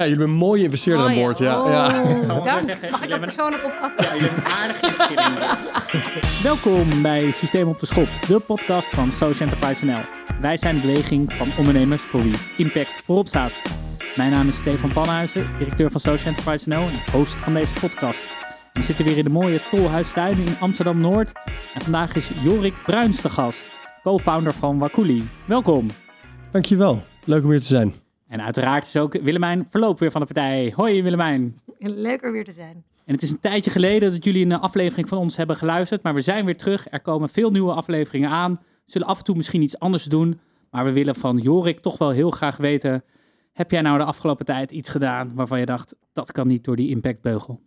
Ja, jullie hebben een mooie investeerder aan Oh ja. boord. Ja, Oh, ja. wel dank. zeggen, Mag ik dat persoonlijk opvatten? Ja, jullie hebben een aardige investering. Welkom bij Systeem op de Schop, de podcast van Social Enterprise NL. Wij zijn de beweging van ondernemers voor wie impact voorop staat. Mijn naam is Stefan Panhuizen, directeur van Social Enterprise NL en host van deze podcast. We zitten weer in de mooie Tolhuistuin in Amsterdam-Noord. En vandaag is Jorik Bruins de gast, co-founder van Wakuli. Welkom. Dankjewel. Leuk om hier te zijn. En uiteraard is ook Willemijn Verloop weer van de partij. Hoi Willemijn. Leuk er weer te zijn. En het is een tijdje geleden dat jullie een aflevering van ons hebben geluisterd, maar we zijn weer terug. Er komen veel nieuwe afleveringen aan. We zullen af en toe misschien iets anders doen, maar we willen van Jorik toch wel heel graag weten: heb jij nou de afgelopen tijd iets gedaan waarvan je dacht dat kan niet door die impactbeugel?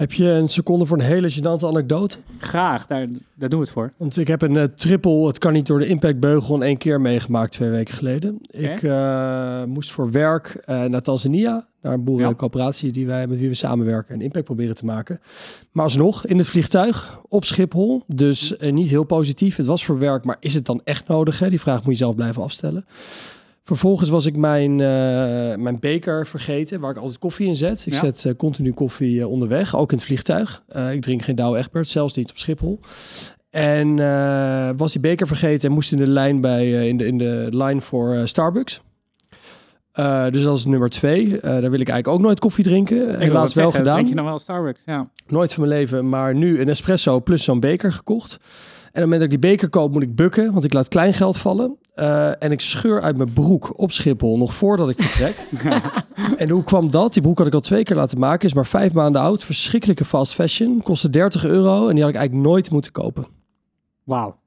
Heb je een seconde voor een hele gênante anekdote? Graag, daar, daar doen we het voor. Want ik heb een eh, triple, het kan niet door de impactbeugel, in één keer meegemaakt twee weken geleden. Ik eh, moest voor werk eh, naar Tanzania, naar een boerencoöperatie die wij, met wie we samenwerken en impact proberen te maken. Maar alsnog, in het vliegtuig, op Schiphol. Dus niet heel positief. Het was voor werk, maar is het dan echt nodig? Hè? Die vraag moet je zelf blijven afstellen. Vervolgens was ik mijn, eh, mijn beker vergeten, waar ik altijd koffie in zet. Ik Ja. zet eh, continu koffie eh, onderweg, ook in het vliegtuig. Ik drink geen Douwe Egberts, zelfs niet op Schiphol. En was die beker vergeten en moest in de lijn, bij, in, de, in de lijn voor Starbucks. Dus dat is nummer twee. Daar wil ik eigenlijk ook nooit koffie drinken. Helaas wel gedaan. Drink je nog wel Starbucks? Ja. Nooit van mijn leven, maar nu een espresso plus zo'n beker gekocht. En op het moment dat ik die beker koop, moet ik bukken, want ik laat kleingeld vallen. Eh, en ik scheur uit mijn broek op Schiphol nog voordat ik vertrek. en hoe kwam dat? Die broek had ik al twee keer laten maken, is maar vijf maanden oud. Verschrikkelijke fast fashion, kostte 30 euro en die had ik eigenlijk nooit moeten kopen. Wauw.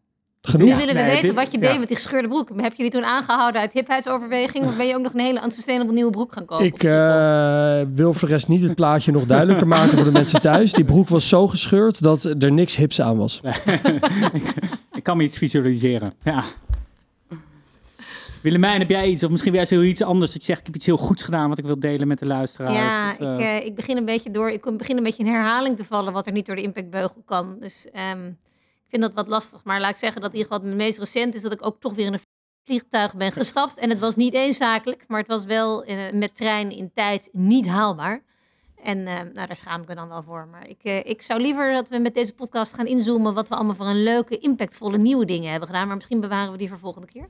Genoeg? Nu willen we Nee, weten dit- wat je ja. deed met die gescheurde broek. Heb je die toen aangehouden uit hipheidsоverweging? Of ben je ook nog een hele unsustainable nieuwe broek gaan kopen? op Ik eh, wil voor de rest niet het plaatje nog duidelijker maken voor de mensen thuis. Die broek was zo gescheurd dat er niks hips aan was. ik kan me iets visualiseren. Ja. Willemijn, heb jij iets, of misschien weer heel iets anders, dat je zegt, ik heb iets heel goeds gedaan wat ik wil delen met de luisteraars? Ja, Of, eh, ik, eh, ik begin een beetje door. Ik begin een beetje in herhaling te vallen wat er niet door de impactbeugel kan. Dus ehm, ik vind dat wat lastig. Maar laat ik zeggen dat in ieder geval het meest recent is dat ik ook toch weer in een vliegtuig ben gestapt. En het was niet eens zakelijk, maar het was wel eh, met trein in tijd niet haalbaar. En nou, daar schaam ik me dan wel voor. Maar ik, ik zou liever dat we met deze podcast gaan inzoomen wat we allemaal voor een leuke, impactvolle nieuwe dingen hebben gedaan. Maar misschien bewaren we die voor volgende keer.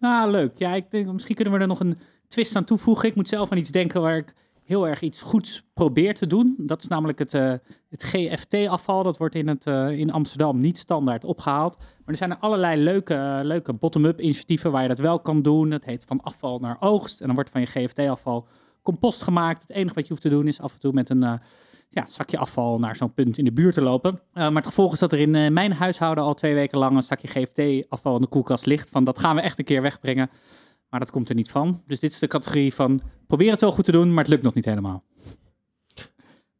Nou, leuk. Ja, ik denk, misschien kunnen we er nog een twist aan toevoegen. Ik moet zelf aan iets denken waar ik heel erg iets goeds probeer te doen. Dat is namelijk het, eh, het GFT-afval. Dat wordt in, het, eh, in Amsterdam niet standaard opgehaald. Maar er zijn er allerlei leuke, eh, leuke bottom-up initiatieven waar je dat wel kan doen. Dat heet van afval naar oogst. En dan wordt van je GFT-afval compost gemaakt. Het enige wat je hoeft te doen is af en toe met een ja, zakje afval naar zo'n punt in de buurt te lopen. Eh, maar het gevolg is dat er in eh, mijn huishouden al twee weken lang een zakje GFT-afval in de koelkast ligt. Van dat gaan we echt een keer wegbrengen. Maar dat komt er niet van. Dus dit is de categorie van probeer het wel goed te doen, maar het lukt nog niet helemaal.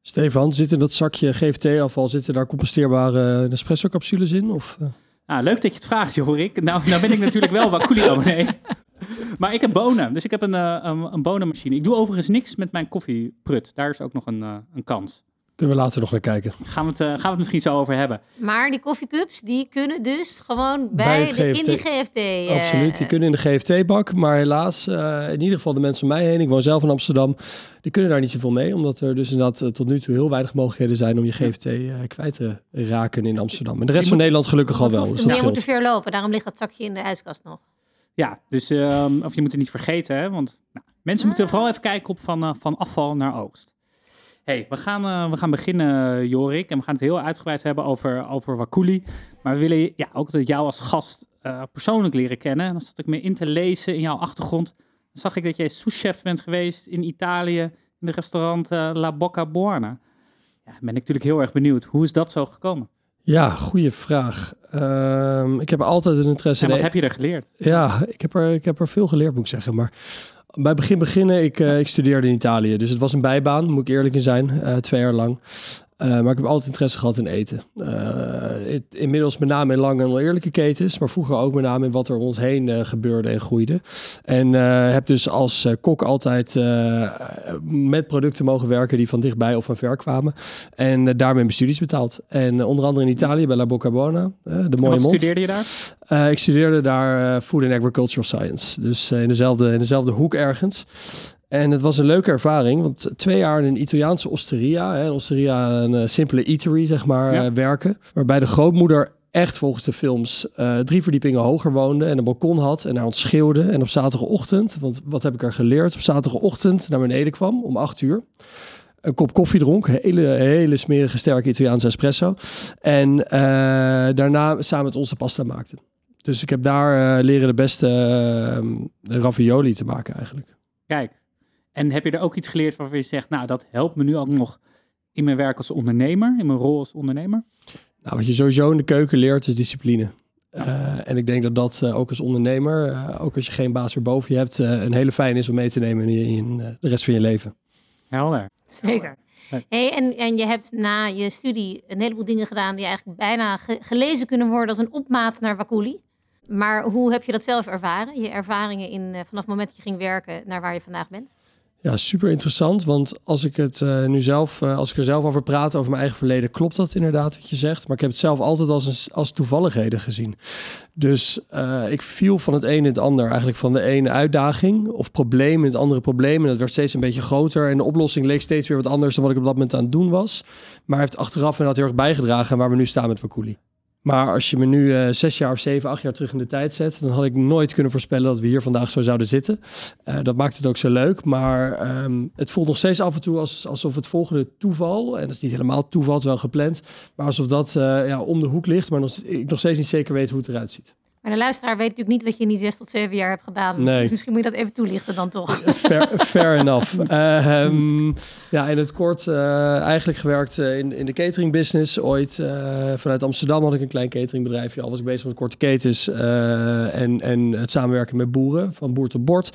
Stefan, zit in dat zakje GFT-afval, zitten daar composteerbare Nespresso-capsules in? Of, eh? Nou, leuk dat je het vraagt, Jorik. Nou, nou ben ik natuurlijk wel Wakuli abonnee. Maar ik heb bonen, dus ik heb een, eh, een, een bonenmachine. Ik doe overigens niks met mijn koffieprut. Daar is ook nog een, eh, een kans. Kunnen we later nog naar kijken. Gaan we, het, eh, gaan we het misschien zo over hebben. Maar die koffiecups, die kunnen dus gewoon bij, Bij het de, in GFT. die GFT. Absoluut, die kunnen in de GFT-bak. Maar helaas, in ieder geval de mensen om mij heen, ik woon zelf in Amsterdam, die kunnen daar niet zoveel mee. Omdat er dus inderdaad tot nu toe heel weinig mogelijkheden zijn om je GFT eh, kwijt te raken in Amsterdam. En de rest van Nederland gelukkig al wel, dus dat je moet te ver lopen, daarom ligt dat zakje in de ijskast nog. Ja, dus ehm, of je moet het niet vergeten, hè, want nou, mensen moeten vooral even kijken op van, eh, van afval naar oogst. hey, we, gaan, eh, we gaan beginnen, Jorik, en we gaan het heel uitgebreid hebben over, over Wakuli. Maar we willen ja, ook dat jou als gast eh, persoonlijk leren kennen. En dan zat ik me in te lezen in jouw achtergrond. Dan zag ik dat jij souschef bent geweest in Italië, in de restaurant eh, La Bocca Buona. Ja, ben ik natuurlijk heel erg benieuwd. Hoe is dat zo gekomen? Ja, goede vraag. Ehm, ik heb altijd een interesse En in... wat heb je er geleerd? Ja, ik heb, er, ik heb er veel geleerd, moet ik zeggen. Maar bij begin beginnen, ik, eh, ik studeerde in Italië. Dus het was een bijbaan, moet ik eerlijk in zijn. eh, twee jaar lang. Eh, maar ik heb altijd interesse gehad in eten. Eh, inmiddels met name in lange en oneerlijke ketens. Maar vroeger ook met name in wat er om ons heen eh, gebeurde en groeide. En heb dus als kok altijd met producten mogen werken die van dichtbij of van ver kwamen. En daarmee mijn studies betaald. En onder andere in Italië bij La Bocca Buona. de En mooie wat mond. studeerde je daar? Ik studeerde daar Food and Agricultural Science. Dus in, dezelfde, in dezelfde hoek ergens. En het was een leuke ervaring, want twee jaar in een Italiaanse osteria, hè, een osteria, een eh, simpele eatery zeg maar, Ja. eh, werken. Waarbij de grootmoeder echt volgens de films eh, drie verdiepingen hoger woonde en een balkon had en naar ons schreeuwde. En op zaterdagochtend, want wat heb ik er geleerd? Op zaterdagochtend naar beneden kwam om acht uur. Een kop koffie dronk, hele, hele smerige, sterke Italiaanse espresso. En daarna samen met ons de pasta maakte. Dus ik heb daar leren de beste eh, ravioli te maken eigenlijk. Kijk, en heb je er ook iets geleerd waarvan je zegt, nou, dat helpt me nu ook nog in mijn werk als ondernemer, in mijn rol als ondernemer? Nou, wat je sowieso in de keuken leert is discipline. Eh, en ik denk dat dat eh, ook als ondernemer, eh, ook als je geen baas erboven je hebt, eh, een hele fijn is om mee te nemen in, in de rest van je leven. Helder. Zeker. Hey, en, en je hebt na je studie een heleboel dingen gedaan die eigenlijk bijna ge- gelezen kunnen worden als een opmaat naar Wakuli. Maar hoe heb je dat zelf ervaren? Je ervaringen in, vanaf het moment dat je ging werken naar waar je vandaag bent? Ja, super interessant. Want als ik het eh, nu zelf, eh, als ik er zelf over praat, over mijn eigen verleden, klopt dat inderdaad wat je zegt. Maar ik heb het zelf altijd als, een, als toevalligheden gezien. Dus eh, ik viel van het een in het ander. Eigenlijk van de ene uitdaging of probleem in het andere probleem. En dat werd steeds een beetje groter. En de oplossing leek steeds weer wat anders dan wat ik op dat moment aan het doen was. Maar heeft achteraf inderdaad heel erg bijgedragen waar we nu staan met Wakuli. Maar als je me nu eh, zes jaar of zeven, acht jaar terug in de tijd zet, dan had ik nooit kunnen voorspellen dat we hier vandaag zo zouden zitten. Eh, dat maakt het ook zo leuk. Maar ehm, het voelt nog steeds af en toe als, alsof het volgende toeval, en dat is niet helemaal toeval, het is wel gepland, maar alsof dat eh, ja, om de hoek ligt, maar ik nog steeds niet zeker weet hoe het eruit ziet. Maar de luisteraar weet natuurlijk niet wat je in die zes tot zeven jaar hebt gedaan. Nee. Dus misschien moet je dat even toelichten dan toch. Fair, fair enough. Ehm, ja, in het kort eh, eigenlijk gewerkt eh, in, in de catering business. Ooit eh, vanuit Amsterdam had ik een klein cateringbedrijfje. Al was ik bezig met korte ketens eh, en, en het samenwerken met boeren, van boer tot bord.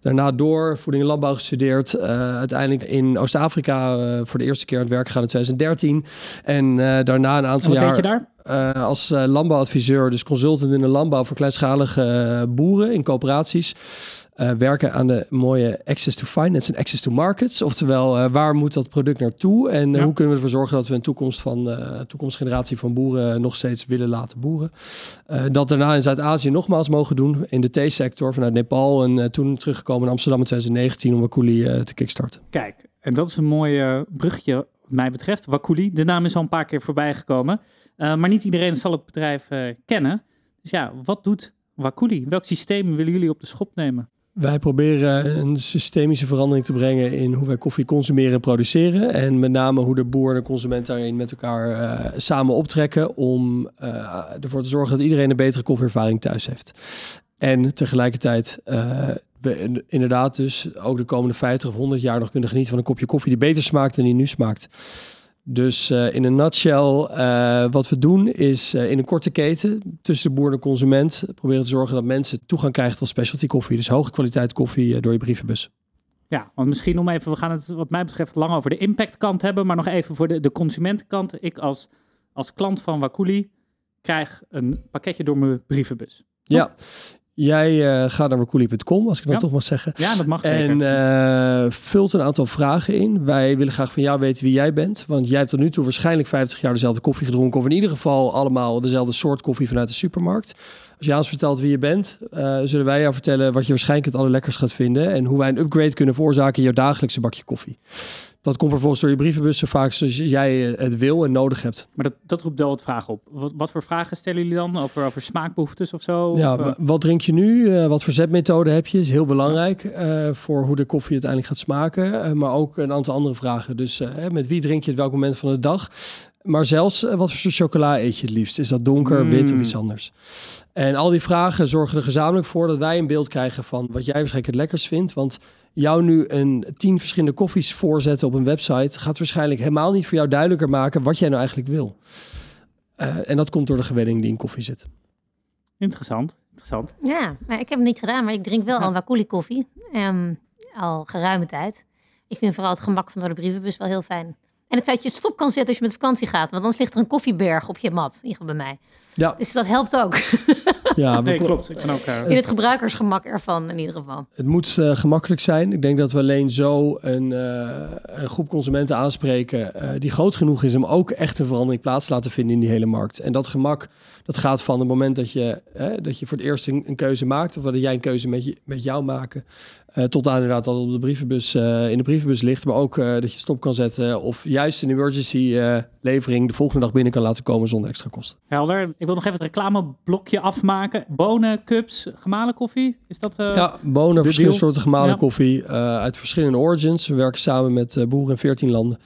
Daarna door voeding en landbouw gestudeerd. eh, uiteindelijk in Oost-Afrika eh, voor de eerste keer aan het werk gegaan in 2013. En eh, daarna een En aantal wat jaar... deed je daar? Eh, als eh, landbouwadviseur, dus consultant in de landbouw voor kleinschalige eh, boeren in coöperaties. eh, werken aan de mooie access to finance en access to markets. Oftewel, waar moet dat product naartoe? En Ja. hoe kunnen we ervoor zorgen dat we een toekomst van, toekomstgeneratie van boeren nog steeds willen laten boeren? Dat daarna in Zuid-Azië nogmaals mogen doen in de theesector vanuit Nepal. En toen teruggekomen in Amsterdam in 2019 om Wakuli te kickstarten. Kijk, en dat is een mooi brugje wat mij betreft. Wakuli, de naam is al een paar keer voorbij gekomen. Eh, maar niet iedereen zal het bedrijf eh, kennen. Dus ja, wat doet Wakuli? Welk systeem willen jullie op de schop nemen? Wij proberen een systemische verandering te brengen in hoe wij koffie consumeren en produceren. En met name hoe de boer en de consument daarin met elkaar eh, samen optrekken om ervoor te zorgen dat iedereen een betere koffieervaring thuis heeft. En tegelijkertijd we in- inderdaad dus ook de komende 50 of 100 jaar nog kunnen genieten van een kopje koffie die beter smaakt dan die nu smaakt. Dus eh, in een nutshell, eh, wat we doen is eh, in een korte keten tussen de boer en de consument proberen te zorgen dat mensen toegang krijgen tot specialty koffie. Dus hoge kwaliteit koffie door je brievenbus. Ja, want misschien om even, we gaan het wat mij betreft lang over de impactkant hebben, maar nog even voor de, de consumentenkant. Ik als, als klant van Wakuli krijg een pakketje door mijn brievenbus. Ja, jij eh, gaat naar wakuli.com, als ik dat Ja. toch mag zeggen. Ja, dat mag. En eh, vult een aantal vragen in. Wij willen graag van jou weten wie jij bent. Want jij hebt tot nu toe waarschijnlijk 50 jaar dezelfde koffie gedronken. Of in ieder geval allemaal dezelfde soort koffie vanuit de supermarkt. Als je aan ons vertelt wie je bent, eh, zullen wij jou vertellen wat je waarschijnlijk het allerlekkers gaat vinden. En hoe wij een upgrade kunnen veroorzaken in jouw dagelijkse bakje koffie. Dat komt vervolgens door je brievenbus zo vaak zoals jij eh, het wil en nodig hebt. Maar dat, dat roept wel wat vragen op. Wat, wat voor vragen stellen jullie dan? Over, over smaakbehoeftes of zo? Ja, Of, eh, wa- wat drink je nu? Eh, wat voor zetmethode heb je? Is heel belangrijk voor hoe de koffie uiteindelijk gaat smaken. Maar ook een aantal andere vragen. Dus met wie drink je het welk moment van de dag? Maar zelfs eh, wat voor soort chocola eet je het liefst? Is dat donker, Mm. wit of iets anders? En al die vragen zorgen er gezamenlijk voor dat wij een beeld krijgen van wat jij waarschijnlijk het lekkerst vindt. Want jou nu een tien verschillende koffies voorzetten op een website gaat waarschijnlijk helemaal niet voor jou duidelijker maken wat jij nou eigenlijk wil. Eh, en dat komt door de gewenning die in koffie zit. Interessant, interessant. Ja, maar ik heb het niet gedaan, maar ik drink wel Ja. al Wakuli koffie. Ehm, al geruime tijd. Ik vind vooral het gemak van door de brievenbus wel heel fijn. En het feit dat je het stop kan zetten als je met vakantie gaat. Want anders ligt er een koffieberg op je mat. In ieder geval bij mij. Ja, Dus dat helpt ook. ja Nee, klopt. Ik ben ook... In het gebruikersgemak ervan in ieder geval. Het moet eh, gemakkelijk zijn. Ik denk dat we alleen zo een, eh, een groep consumenten aanspreken eh, die groot genoeg is om ook echt een verandering plaats te laten vinden in die hele markt. En dat gemak, dat gaat van het moment dat je, hè, dat je voor het eerst een, een keuze maakt, of dat jij een keuze met, je, met jou maken, Eh, tot aan inderdaad dat het op de brievenbus, eh, in de brievenbus ligt. Maar ook eh, dat je stop kan zetten. Of juist een emergency levering de volgende dag binnen kan laten komen zonder extra kosten. Helder. Ik wil nog even het reclameblokje afmaken. Bonen, cups, gemalen koffie. Is dat... ja, bonen, verschillende deal. soorten gemalen Ja. koffie. uit verschillende origins. We werken samen met boeren in 14 landen.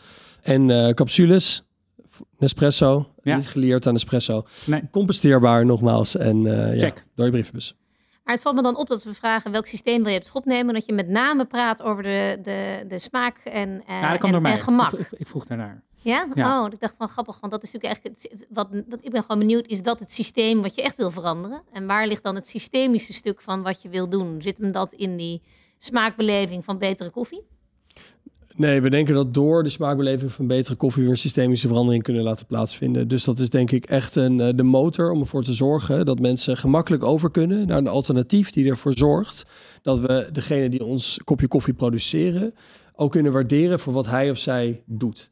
En capsules. Nespresso. Ja. Niet geleerd aan espresso. Nee. Composteerbaar nogmaals. En eh, ja, Check. door je brievenbus. Maar het valt me dan op dat we vragen welk systeem wil je op schop nemen. Dat je met name praat over de, de, de smaak en, eh, ja, kan en, gemak. Ik, ik, vroeg daarnaar. Ja? Ja. Oh, ik dacht van grappig, want dat is natuurlijk eigenlijk het, wat, wat ik ben gewoon benieuwd, is dat het systeem wat je echt wil veranderen? En waar ligt dan het systemische stuk van wat je wil doen? Zit hem dat in die smaakbeleving van betere koffie? Nee, we denken dat door de smaakbeleving van betere koffie weer een systemische verandering kunnen laten plaatsvinden. Dus dat is denk ik echt een, eh, de motor om ervoor te zorgen dat mensen gemakkelijk over kunnen naar een alternatief die ervoor zorgt dat we degene die ons kopje koffie produceren ook kunnen waarderen voor wat hij of zij doet.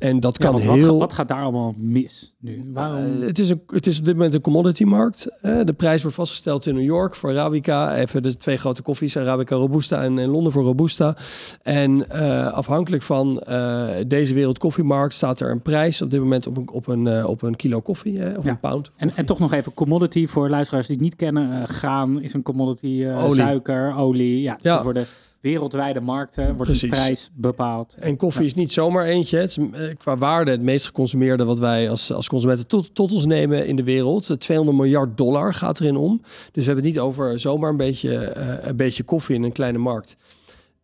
En dat kan wat, heel. wat gaat daar allemaal mis nu? Waarom? Eh, het, is een, het is op dit moment een commodity-markt. De prijs wordt vastgesteld in New York voor Arabica. Even de twee grote koffies, Arabica Robusta en in Londen voor Robusta. En eh, afhankelijk van eh, deze wereldkoffiemarkt staat er een prijs op dit moment op een, op een, eh, op een kilo koffie of Ja. een pound. En, en toch nog even commodity voor luisteraars die het niet kennen. Graan is een commodity, eh, Olie. suiker, olie. Ja, dus Ja. het worden wereldwijde markten, wordt Precies. de prijs bepaald. En koffie is niet zomaar eentje. Het is eh, qua waarde het meest geconsumeerde wat wij als, als consumenten tot, tot ons nemen in de wereld. Eh, 200 miljard dollar gaat erin om. Dus we hebben het niet over zomaar een beetje, eh, een beetje koffie in een kleine markt.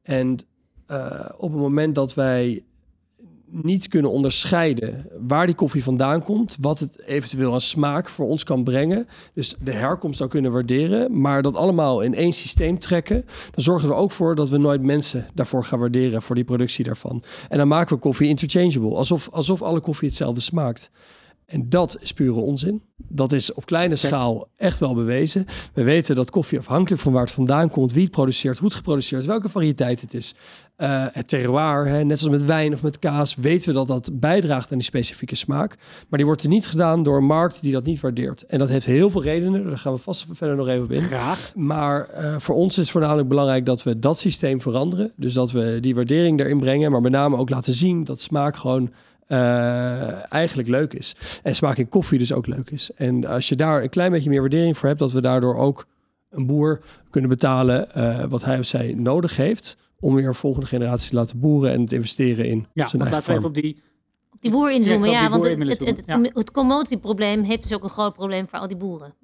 En eh, op het moment dat wij niet kunnen onderscheiden waar die koffie vandaan komt, wat het eventueel aan smaak voor ons kan brengen, dus de herkomst zou kunnen waarderen, maar dat allemaal in één systeem trekken, dan zorgen we ook voor dat we nooit mensen daarvoor gaan waarderen voor die productie daarvan. En dan maken we koffie interchangeable, alsof, alsof alle koffie hetzelfde smaakt. En dat is pure onzin. Dat is op kleine schaal echt wel bewezen. We weten dat koffie afhankelijk van waar het vandaan komt, wie het produceert, hoe het geproduceerd is, welke variëteit het is. Eh, het terroir, hè, net zoals met wijn of met kaas, weten we dat dat bijdraagt aan die specifieke smaak. Maar die wordt er niet gedaan door een markt die dat niet waardeert. En dat heeft heel veel redenen, daar gaan we vast verder nog even op in. Graag. Maar eh, voor ons is het voornamelijk belangrijk dat we dat systeem veranderen. Dus dat we die waardering erin brengen, maar met name ook laten zien dat smaak gewoon eh, eigenlijk leuk is. En smaak in koffie dus ook leuk is. En als je daar een klein beetje meer waardering voor hebt, dat we daardoor ook een boer kunnen betalen eh, wat hij of zij nodig heeft om weer een volgende generatie te laten boeren en te investeren in Ja, zijn want eigen laten we even op die... Op die boer inzoomen, ja, die want het, het, het, zoomen, het commoditieprobleem heeft dus ook een groot probleem voor al die boeren.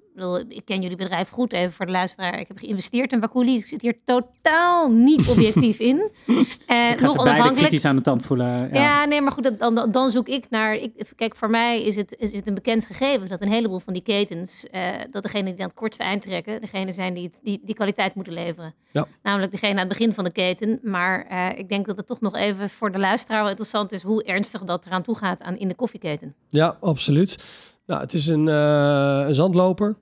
Ik, ken jullie bedrijf goed, even voor de luisteraar. Ik heb geïnvesteerd in Wakuli, dus ik zit hier totaal niet objectief in. Eh, Ik ga nog onafhankelijk. kritisch aan de tand voelen. Ja. Ja. nee, maar goed, dat- dan, dan, zoek ik naar. Ik, kijk, voor mij is het, is het een bekend gegeven dat een heleboel van die ketens, eh, dat degene die aan het kortste eind trekken, degene zijn die, die die kwaliteit moeten leveren. Ja. Namelijk degene aan het begin van de keten. Maar eh, ik denk dat het toch nog even voor de luisteraar wel interessant is hoe ernstig dat eraan toe gaat aan, in de koffieketen. Ja, absoluut. Nou, het is een, eh, een zandloper.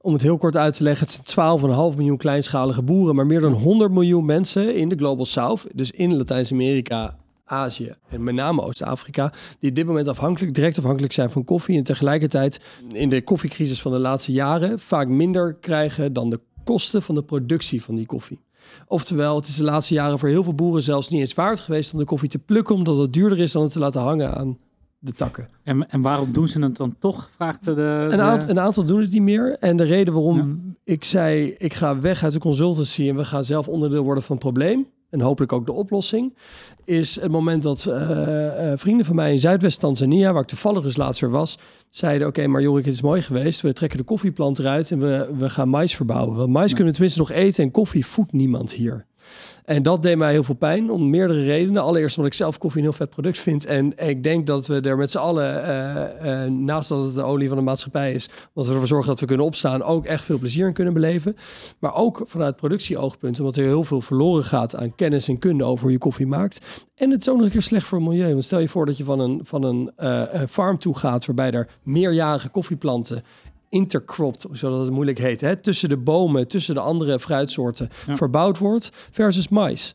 Om het heel kort uit te leggen, het zijn 12,5 miljoen kleinschalige boeren, maar meer dan 100 miljoen mensen in de Global South, dus in Latijns-Amerika, Azië en met name Oost-Afrika, die op dit moment afhankelijk, direct afhankelijk zijn van koffie en tegelijkertijd in de koffiecrisis van de laatste jaren vaak minder krijgen dan de kosten van de productie van die koffie. Oftewel, het is de laatste jaren voor heel veel boeren zelfs niet eens waard geweest om de koffie te plukken, omdat het duurder is dan het te laten hangen aan de takken. En, en waarom doen ze het dan toch? Vraagt de... de Een, aantal, een aantal doen het niet meer. En de reden waarom Ja. ik zei, ik ga weg uit de consultancy en we gaan zelf onderdeel worden van het probleem. En hopelijk ook de oplossing. Is het moment dat eh, vrienden van mij in Zuidwest-Tanzania, waar ik toevallig dus laatst weer was, zeiden: Oké, maar Jorik, het is mooi geweest. We trekken de koffieplant eruit en we, we gaan mais verbouwen. Want mais Ja. kunnen we tenminste nog eten en koffie voedt niemand hier. En dat deed mij heel veel pijn om meerdere redenen. Allereerst omdat ik zelf koffie een heel vet product vind. En ik denk dat we er met z'n allen, eh, eh, naast dat het de olie van de maatschappij is, dat we ervoor zorgen dat we kunnen opstaan, ook echt veel plezier in kunnen beleven. Maar ook vanuit productieoogpunt, omdat er heel veel verloren gaat aan kennis en kunde over hoe je koffie maakt. En het is ook nog een keer slecht voor het milieu. Want stel je voor dat je van een, van een eh, farm toe gaat, waarbij er meerjarige koffieplanten intercropped, zoals het moeilijk heet, hè, tussen de bomen, tussen de andere fruitsoorten Ja. verbouwd wordt, versus mais.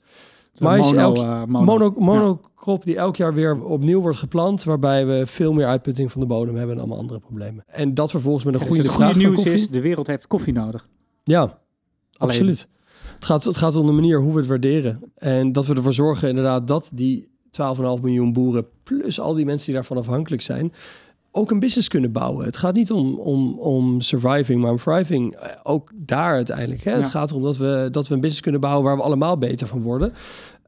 Mais mono, elk- eh, mono. Mono, Ja. monocrop die elk jaar weer opnieuw wordt geplant, waarbij we veel meer uitputting van de bodem hebben en allemaal andere problemen. En dat vervolgens met een Ja, dus goede het goede van nieuws koffie. is, de wereld heeft koffie nodig. Ja, absoluut. Het gaat, het gaat om de manier hoe we het waarderen. En dat we ervoor zorgen inderdaad dat die 12,5 miljoen boeren... plus al die mensen die daarvan afhankelijk zijn... ook een business kunnen bouwen. Het gaat niet om, om, om surviving, maar om thriving. Eh, Ook daar uiteindelijk. Hè? Ja. Het gaat erom dat we, dat we een business kunnen bouwen... waar we allemaal beter van worden.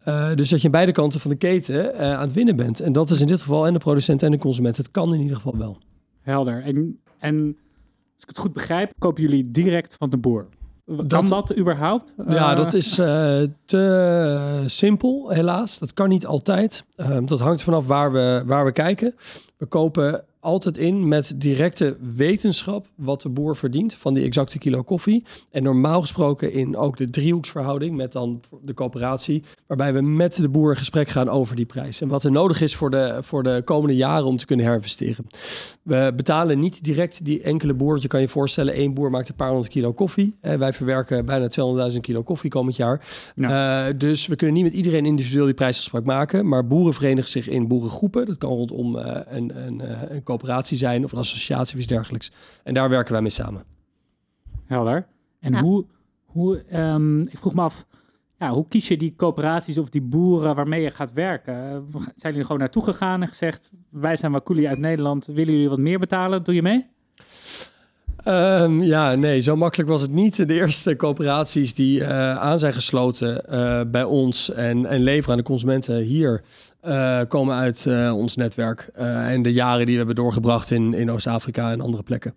Eh, dus dat je aan beide kanten van de keten eh, aan het winnen bent. En dat is in dit geval en de producent en de consument. Het kan in ieder geval wel. Helder. En, en als ik het goed begrijp, kopen jullie direct van de boer. Kan dat, Dat- überhaupt? Ja, dat is te simpel, helaas. Dat kan niet altijd. Ehm, dat hangt vanaf waar we, waar we kijken. We kopen altijd in met directe wetenschap wat de boer verdient van die exacte kilo koffie. En normaal gesproken in ook de driehoeksverhouding met dan de coöperatie, waarbij we met de boer in gesprek gaan over die prijs. En wat er nodig is voor de, voor de komende jaren om te kunnen herinvesteren. We betalen niet direct die enkele boer. Want je kan je voorstellen, één boer maakt een paar honderd kilo koffie. Eh, wij verwerken bijna 200.000 kilo koffie komend jaar. Eh, dus we kunnen niet met iedereen individueel die prijsafspraak maken. Maar boeren verenigen zich in boerengroepen. Dat kan rondom eh, een, een, eh, een coöperatie zijn of een associatie of iets dergelijks. En daar werken wij mee samen. Helder. En Ja. hoe, hoe ehm, ik vroeg me af, ja, hoe kies je die coöperaties of die boeren waarmee je gaat werken? Eh, Zijn jullie gewoon naartoe gegaan en gezegd, wij zijn Wakuli uit Nederland, willen jullie wat meer betalen? Doe je mee? Ehm, ja, nee, zo makkelijk was het niet. De eerste coöperaties die eh, aan zijn gesloten eh, bij ons en, en leveren aan de consumenten hier, eh, komen uit eh, ons netwerk. eh, en de jaren die we hebben doorgebracht in, in Oost-Afrika en andere plekken.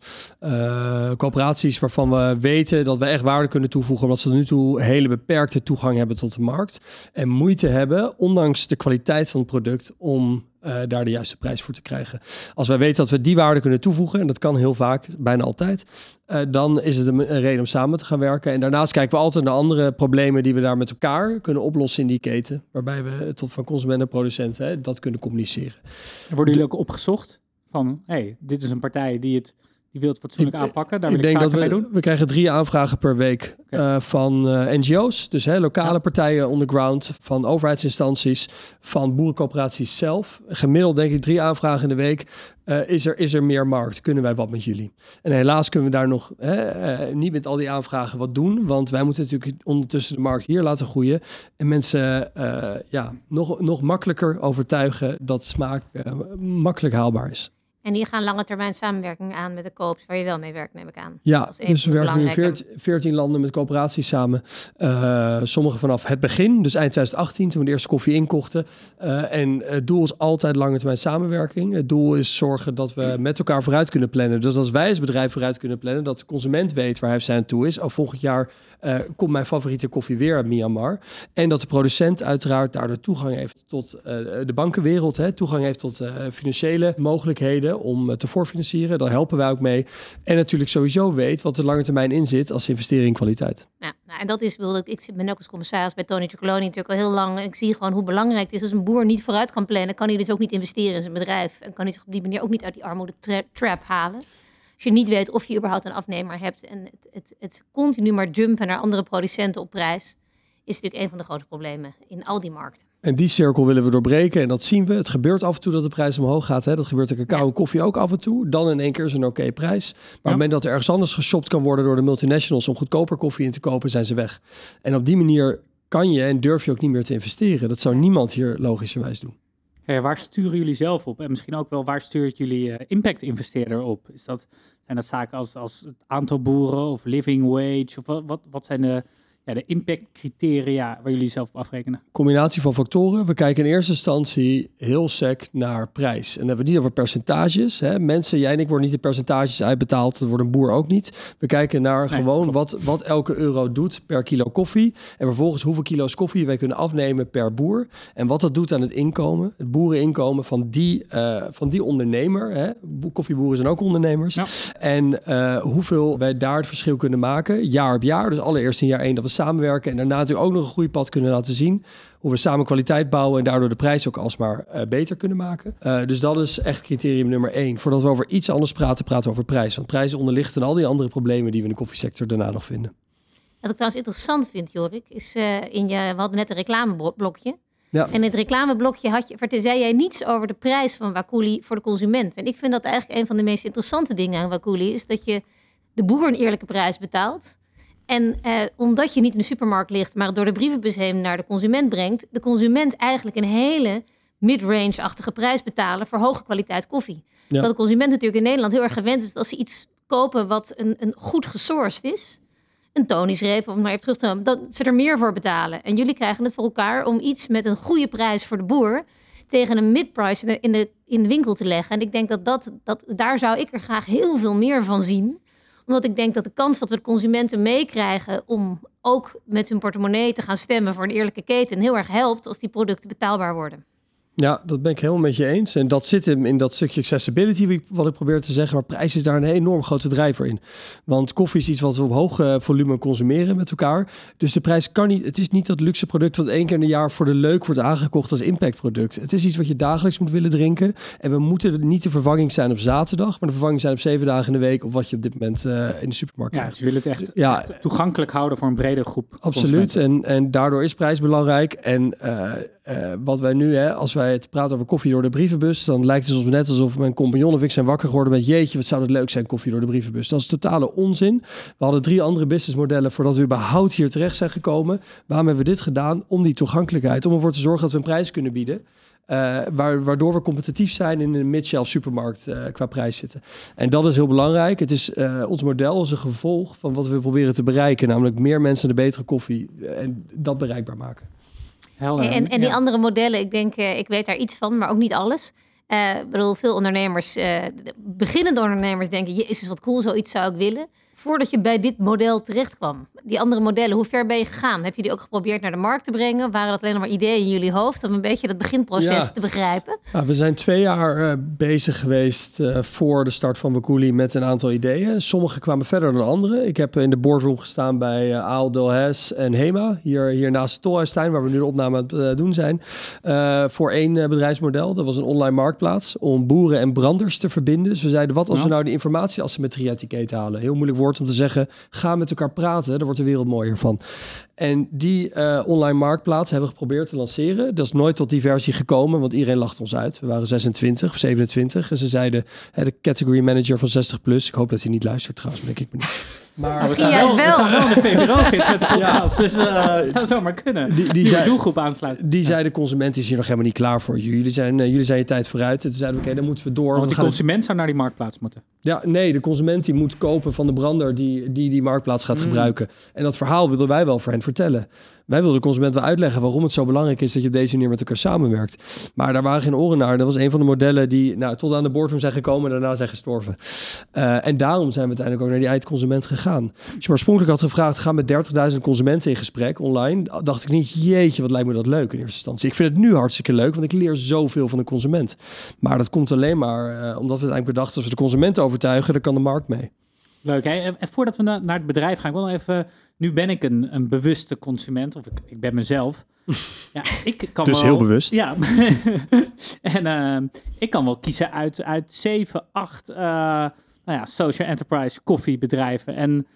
Coöperaties waarvan we weten dat we echt waarde kunnen toevoegen, omdat ze tot nu toe hele beperkte toegang hebben tot de markt. En moeite hebben, ondanks de kwaliteit van het product, om eh, daar de juiste prijs voor te krijgen. Als wij weten dat we die waarde kunnen toevoegen, en dat kan heel vaak, bijna altijd, eh, dan is het een, een reden om samen te gaan werken. En daarnaast kijken we altijd naar andere problemen die we daar met elkaar kunnen oplossen in die keten, waarbij we tot van consument en producent hè, dat kunnen communiceren. En worden jullie ook opgezocht van, hey, dit is een partij die het die wil het fatsoenlijk Ik- aanpakken, daar wil ik ik, denk dat mee we, doen? we krijgen drie aanvragen per week eh, van eh, NGO's, dus hè, lokale Ja. partijen on the ground, van overheidsinstanties, van boerencoöperaties zelf. Gemiddeld denk ik drie aanvragen in de week. Eh, is, er, is er meer markt? Kunnen wij wat met jullie? En helaas kunnen we daar nog hè, niet met al die aanvragen wat doen, want wij moeten natuurlijk ondertussen de markt hier laten groeien en mensen ja, nog, nog makkelijker overtuigen dat smaak makkelijk haalbaar is. En die gaan lange termijn samenwerking aan met de koops waar je wel mee werkt, neem ik aan. Ja, dus we werken nu in belangrijke. 14, 14 landen met coöperaties samen. Eh sommige vanaf het begin, dus eind 2018, toen we de eerste koffie inkochten. Eh, en het doel is altijd lange termijn samenwerking. Het doel is zorgen dat we met elkaar vooruit kunnen plannen. Dus als wij als bedrijf vooruit kunnen plannen, dat de consument weet waar hij of zij aan toe is. Oh, volgend jaar eh, komt mijn favoriete koffie weer uit Myanmar. En dat de producent uiteraard daardoor toegang heeft tot de bankenwereld. Hè, toegang heeft tot financiële mogelijkheden om eh, te voorfinancieren. Daar helpen wij ook mee. En natuurlijk sowieso weet wat er lange termijn in zit als investering in kwaliteit. Ja, nou, en dat is, ik, ik ben ook als commissaris bij Tony Chocoloni natuurlijk al heel lang. En ik zie gewoon hoe belangrijk het is. Als een boer niet vooruit kan plannen, kan hij dus ook niet investeren in zijn bedrijf. En kan hij zich op die manier ook niet uit die armoede tra- trap halen. Als je niet weet of je überhaupt een afnemer hebt en het, het, het continu maar jumpen naar andere producenten op prijs, is natuurlijk een van de grote problemen in al die markten. En die cirkel willen we doorbreken. En dat zien we. Het gebeurt af en toe dat de prijs omhoog gaat. Hè. Dat gebeurt de cacao en koffie ook af en toe. Dan in één keer is een oké prijs. Maar op het moment dat er ergens anders geshopt kan worden door de multinationals om goedkoper koffie in te kopen, zijn ze weg. En op die manier kan je en durf je ook niet meer te investeren. Dat zou niemand hier logischerwijs doen. Hey, waar sturen jullie zelf op? En misschien ook wel, waar stuurt jullie eh, impact-investeerder op? Is dat, zijn dat zaken als, als het aantal boeren of living wage? Of wat, wat, wat zijn de, ja, de impact-criteria waar jullie zelf op afrekenen? combinatie van factoren. We kijken in eerste instantie heel sec naar prijs. En dan hebben we het niet over percentages. Hè. Mensen, jij en ik worden niet de percentages uitbetaald. Dat wordt een boer ook niet. We kijken naar Nee, gewoon klopt. wat, wat elke euro doet per kilo koffie. En vervolgens hoeveel kilo's koffie wij kunnen afnemen per boer. En wat dat doet aan het inkomen. Het boereninkomen van die, eh, van die ondernemer. Hè. Bo- Koffieboeren zijn ook ondernemers. Ja. En eh, hoeveel wij daar het verschil kunnen maken, jaar op jaar. Dus allereerst in jaar één dat we samenwerken. En daarna natuurlijk ook nog een groeipad kunnen laten zien. Hoe we samen kwaliteit bouwen en daardoor de prijs ook alsmaar eh beter kunnen maken. Eh, dus dat is echt criterium nummer één. Voordat we over iets anders praten, praten we over prijs. Want prijs onderligt aan al die andere problemen die we in de koffiesector daarna nog vinden. Wat ik trouwens interessant vind, Jorik, is eh, in je, we hadden net een reclameblokje. Ja. En in het reclameblokje had je, zei jij niets over de prijs van Wakuli voor de consument. En ik vind dat eigenlijk een van de meest interessante dingen aan Wakuli, is dat je de boer een eerlijke prijs betaalt. En eh, omdat je niet in de supermarkt ligt, maar door de brievenbus heen naar de consument brengt, de consument eigenlijk een hele mid-range-achtige prijs betalen voor hoge kwaliteit koffie. Ja. Wat de consument natuurlijk in Nederland heel erg gewend is, dat als ze iets kopen wat een, een goed gesourced is, een tonisreep, om maar even terug te komen, dat ze er meer voor betalen. En jullie krijgen het voor elkaar om iets met een goede prijs voor de boer tegen een mid-price in de, in, de, in de winkel te leggen. En ik denk dat, dat, dat daar zou ik er graag heel veel meer van zien. Omdat ik denk dat de kans dat we de consumenten meekrijgen om ook met hun portemonnee te gaan stemmen voor een eerlijke keten heel erg helpt als die producten betaalbaar worden. Ja, dat ben ik helemaal met je eens. En dat zit hem in dat stukje accessibility, wat ik probeer te zeggen. Maar prijs is daar een enorm grote drijver in. Want koffie is iets wat we op hoog eh, volume consumeren met elkaar. Dus de prijs kan niet... Het is niet dat luxe product wat één keer in een jaar voor de leuk wordt aangekocht als impactproduct. Het is iets wat je dagelijks moet willen drinken. En we moeten niet de vervanging zijn op zaterdag, maar de vervanging zijn op zeven dagen in de week. Of wat je op dit moment eh, in de supermarkt Ja, krijgt. dus je wil het echt, Ja. echt toegankelijk houden voor een brede groep. Absoluut. En, en daardoor is prijs belangrijk. En eh, wat wij nu, hè, als wij het praten over koffie door de brievenbus, dan lijkt het ons net alsof mijn compagnon of ik zijn wakker geworden met jeetje, wat zou dat leuk zijn, koffie door de brievenbus. Dat is totale onzin. We hadden drie andere businessmodellen voordat we überhaupt hier terecht zijn gekomen. Waarom hebben we dit gedaan? Om die toegankelijkheid, om ervoor te zorgen dat we een prijs kunnen bieden. waar, waardoor we competitief zijn in een mid-shelf supermarkt eh, qua prijs zitten. En dat is heel belangrijk. Het is, eh, ons model is een gevolg van wat we proberen te bereiken. Namelijk meer mensen de betere koffie en dat bereikbaar maken. Helder. En, en die Ja. andere modellen, ik denk, eh, ik weet daar iets van, maar ook niet alles. Eh, Ik bedoel, veel ondernemers, eh, de beginnende ondernemers denken, jezus wat cool, zoiets zou ik willen. Voordat je bij dit model terecht kwam, die andere modellen, hoe ver ben je gegaan? Heb je die ook geprobeerd naar de markt te brengen? Waren dat alleen maar ideeën in jullie hoofd om een beetje dat beginproces Ja. te begrijpen? Ja, we zijn twee jaar eh, bezig geweest eh, voor de start van Bakuli met een aantal ideeën. Sommige kwamen verder dan andere. Ik heb in de boardroom gestaan bij uh, Aal Delhaize en Hema, hier, hier naast het Tolhuistuin, waar we nu de opname aan het doen zijn. voor één bedrijfsmodel. Dat was een online marktplaats om boeren en branders te verbinden. Dus we zeiden, wat als we nou de informatieasymmetrie uit die keten halen? Heel moeilijk woord om te zeggen, ga met elkaar praten, daar wordt de wereld mooier van. En die eh, online marktplaats hebben we geprobeerd te lanceren. Dat is nooit tot die versie gekomen, want iedereen lacht ons uit. We waren 26 of 27 en ze zeiden, hè, de category manager van 60 plus. Ik hoop dat hij niet luistert trouwens, denk ik me Maar we Misschien staan juist wel, wel. We staan wel in de VPRO-gids met de podcast, dus eh, het zou zomaar kunnen. die, die, Die zei, doelgroep aansluiten. die zei de consument is hier nog helemaal niet klaar voor. Jullie zijn, eh, jullie zijn je tijd vooruit. En toen zeiden we, oké, dan moeten we door. Want We die het- consument zou naar die marktplaats moeten. Ja, nee, de consument die moet kopen van de brander die die, die marktplaats gaat Mm. gebruiken. En dat verhaal wilden wij wel voor hen vertellen. Wij wilden de consument wel uitleggen waarom het zo belangrijk is dat je op deze manier met elkaar samenwerkt. Maar daar waren geen oren naar. Dat was een van de modellen die nou, tot aan de boardroom zijn gekomen en daarna zijn gestorven. Eh, en daarom zijn we uiteindelijk ook naar die eindconsument gegaan. Als je oorspronkelijk had gevraagd, ga met 30.000 consumenten in gesprek online, dacht ik niet, jeetje, wat lijkt me dat leuk in eerste instantie. Ik vind het nu hartstikke leuk, want ik leer zoveel van de consument. Maar dat komt alleen maar eh, omdat we uiteindelijk bedachten, als we de consument overtuigen, dan kan de markt mee. Leuk, hè? En, voordat we na- naar het bedrijf gaan, ik wil nog even... Nu ben ik een, een bewuste consument, of ik, ik ben mezelf. Ja, ik kan Dus wel, heel bewust. Ja. en eh, ik kan wel kiezen uit, uit zeven, acht eh, nou ja, social enterprise koffiebedrijven. En,